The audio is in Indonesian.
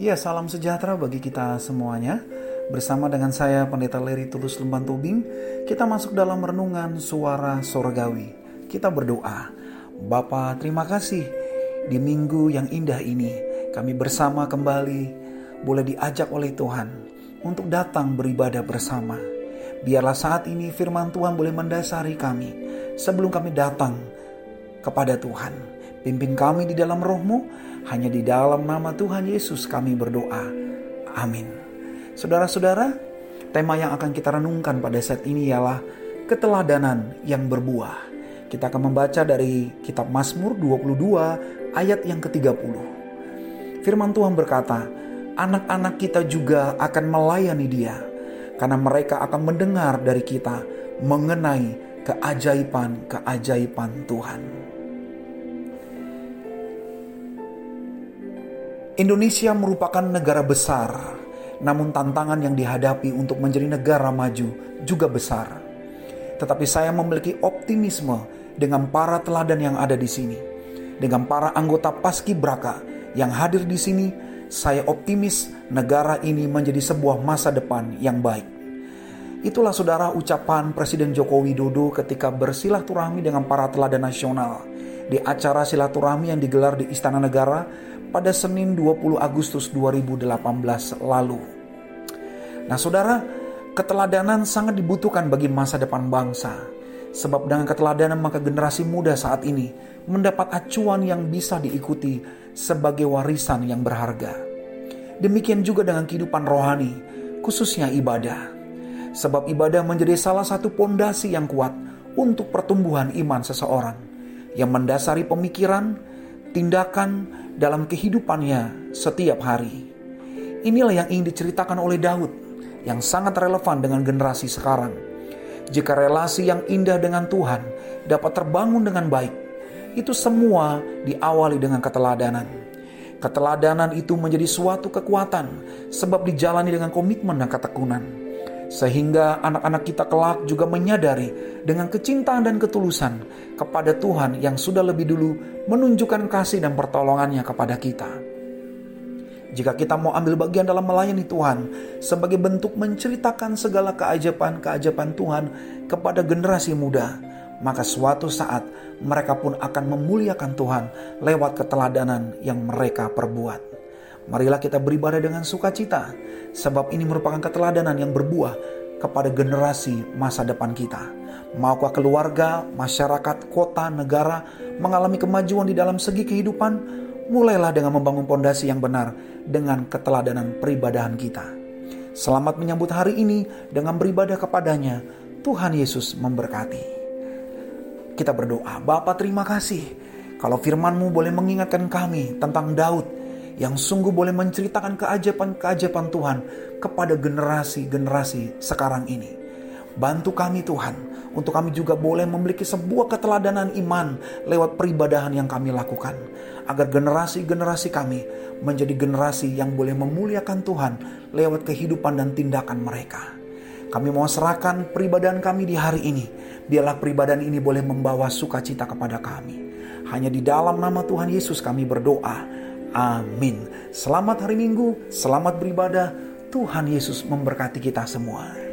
Ya, salam sejahtera bagi kita semuanya. Bersama dengan saya Pendeta Leri Tulus Lemban Tubing, kita masuk dalam renungan suara sorgawi. Kita berdoa. Bapa, terima kasih di minggu yang indah ini kami bersama kembali boleh diajak oleh Tuhan untuk datang beribadah bersama. Biarlah saat ini firman Tuhan boleh mendasari kami sebelum kami datang kepada Tuhan. Pimpin kami di dalam rohmu, hanya di dalam nama Tuhan Yesus kami berdoa. Amin. Saudara-saudara, tema yang akan kita renungkan pada saat ini ialah keteladanan yang berbuah. Kita akan membaca dari kitab Mazmur 22 ayat yang ke-30. Firman Tuhan berkata, anak-anak kita juga akan melayani dia karena mereka akan mendengar dari kita mengenai keajaiban-keajaiban Tuhan. Indonesia merupakan negara besar, namun tantangan yang dihadapi untuk menjadi negara maju juga besar. Tetapi saya memiliki optimisme dengan para teladan yang ada di sini. Dengan para anggota Paski Braka yang hadir di sini, saya optimis negara ini menjadi sebuah masa depan yang baik. Itulah saudara ucapan Presiden Joko Widodo ketika bersilaturahmi dengan para teladan nasional di acara silaturahmi yang digelar di Istana Negara pada Senin 20 Agustus 2018 lalu. Nah, Saudara, keteladanan sangat dibutuhkan bagi masa depan bangsa. Sebab dengan keteladanan maka generasi muda saat ini mendapat acuan yang bisa diikuti sebagai warisan yang berharga. Demikian juga dengan kehidupan rohani, khususnya ibadah. Sebab ibadah menjadi salah satu pondasi yang kuat untuk pertumbuhan iman seseorang yang mendasari pemikiran, tindakan, dalam kehidupannya setiap hari. Inilah yang ingin diceritakan oleh Daud yang sangat relevan dengan generasi sekarang. Jika relasi yang indah dengan Tuhan dapat terbangun dengan baik, itu semua diawali dengan keteladanan. Keteladanan itu menjadi suatu kekuatan sebab dijalani dengan komitmen dan ketekunan. Sehingga anak-anak kita kelak juga menyadari dengan kecintaan dan ketulusan kepada Tuhan yang sudah lebih dulu menunjukkan kasih dan pertolongannya kepada kita. Jika kita mau ambil bagian dalam melayani Tuhan sebagai bentuk menceritakan segala keajaiban-keajaiban Tuhan kepada generasi muda, maka suatu saat mereka pun akan memuliakan Tuhan lewat keteladanan yang mereka perbuat. Marilah kita beribadah dengan sukacita, sebab ini merupakan keteladanan yang berbuah kepada generasi masa depan kita. Maukah keluarga, masyarakat, kota, negara mengalami kemajuan di dalam segi kehidupan? Mulailah dengan membangun pondasi yang benar dengan keteladanan peribadahan kita. Selamat menyambut hari ini dengan beribadah kepadanya. Tuhan Yesus memberkati. Kita berdoa, Bapa terima kasih kalau firmanmu boleh mengingatkan kami tentang Daud yang sungguh boleh menceritakan keajaiban-keajaiban Tuhan kepada generasi-generasi sekarang ini. Bantu kami Tuhan, untuk kami juga boleh memiliki sebuah keteladanan iman lewat peribadahan yang kami lakukan. Agar generasi-generasi kami menjadi generasi yang boleh memuliakan Tuhan lewat kehidupan dan tindakan mereka. Kami mau serahkan peribadahan kami di hari ini. Biarlah peribadahan ini boleh membawa sukacita kepada kami. Hanya di dalam nama Tuhan Yesus kami berdoa. Amin. Selamat hari Minggu, selamat beribadah. Tuhan Yesus memberkati kita semua.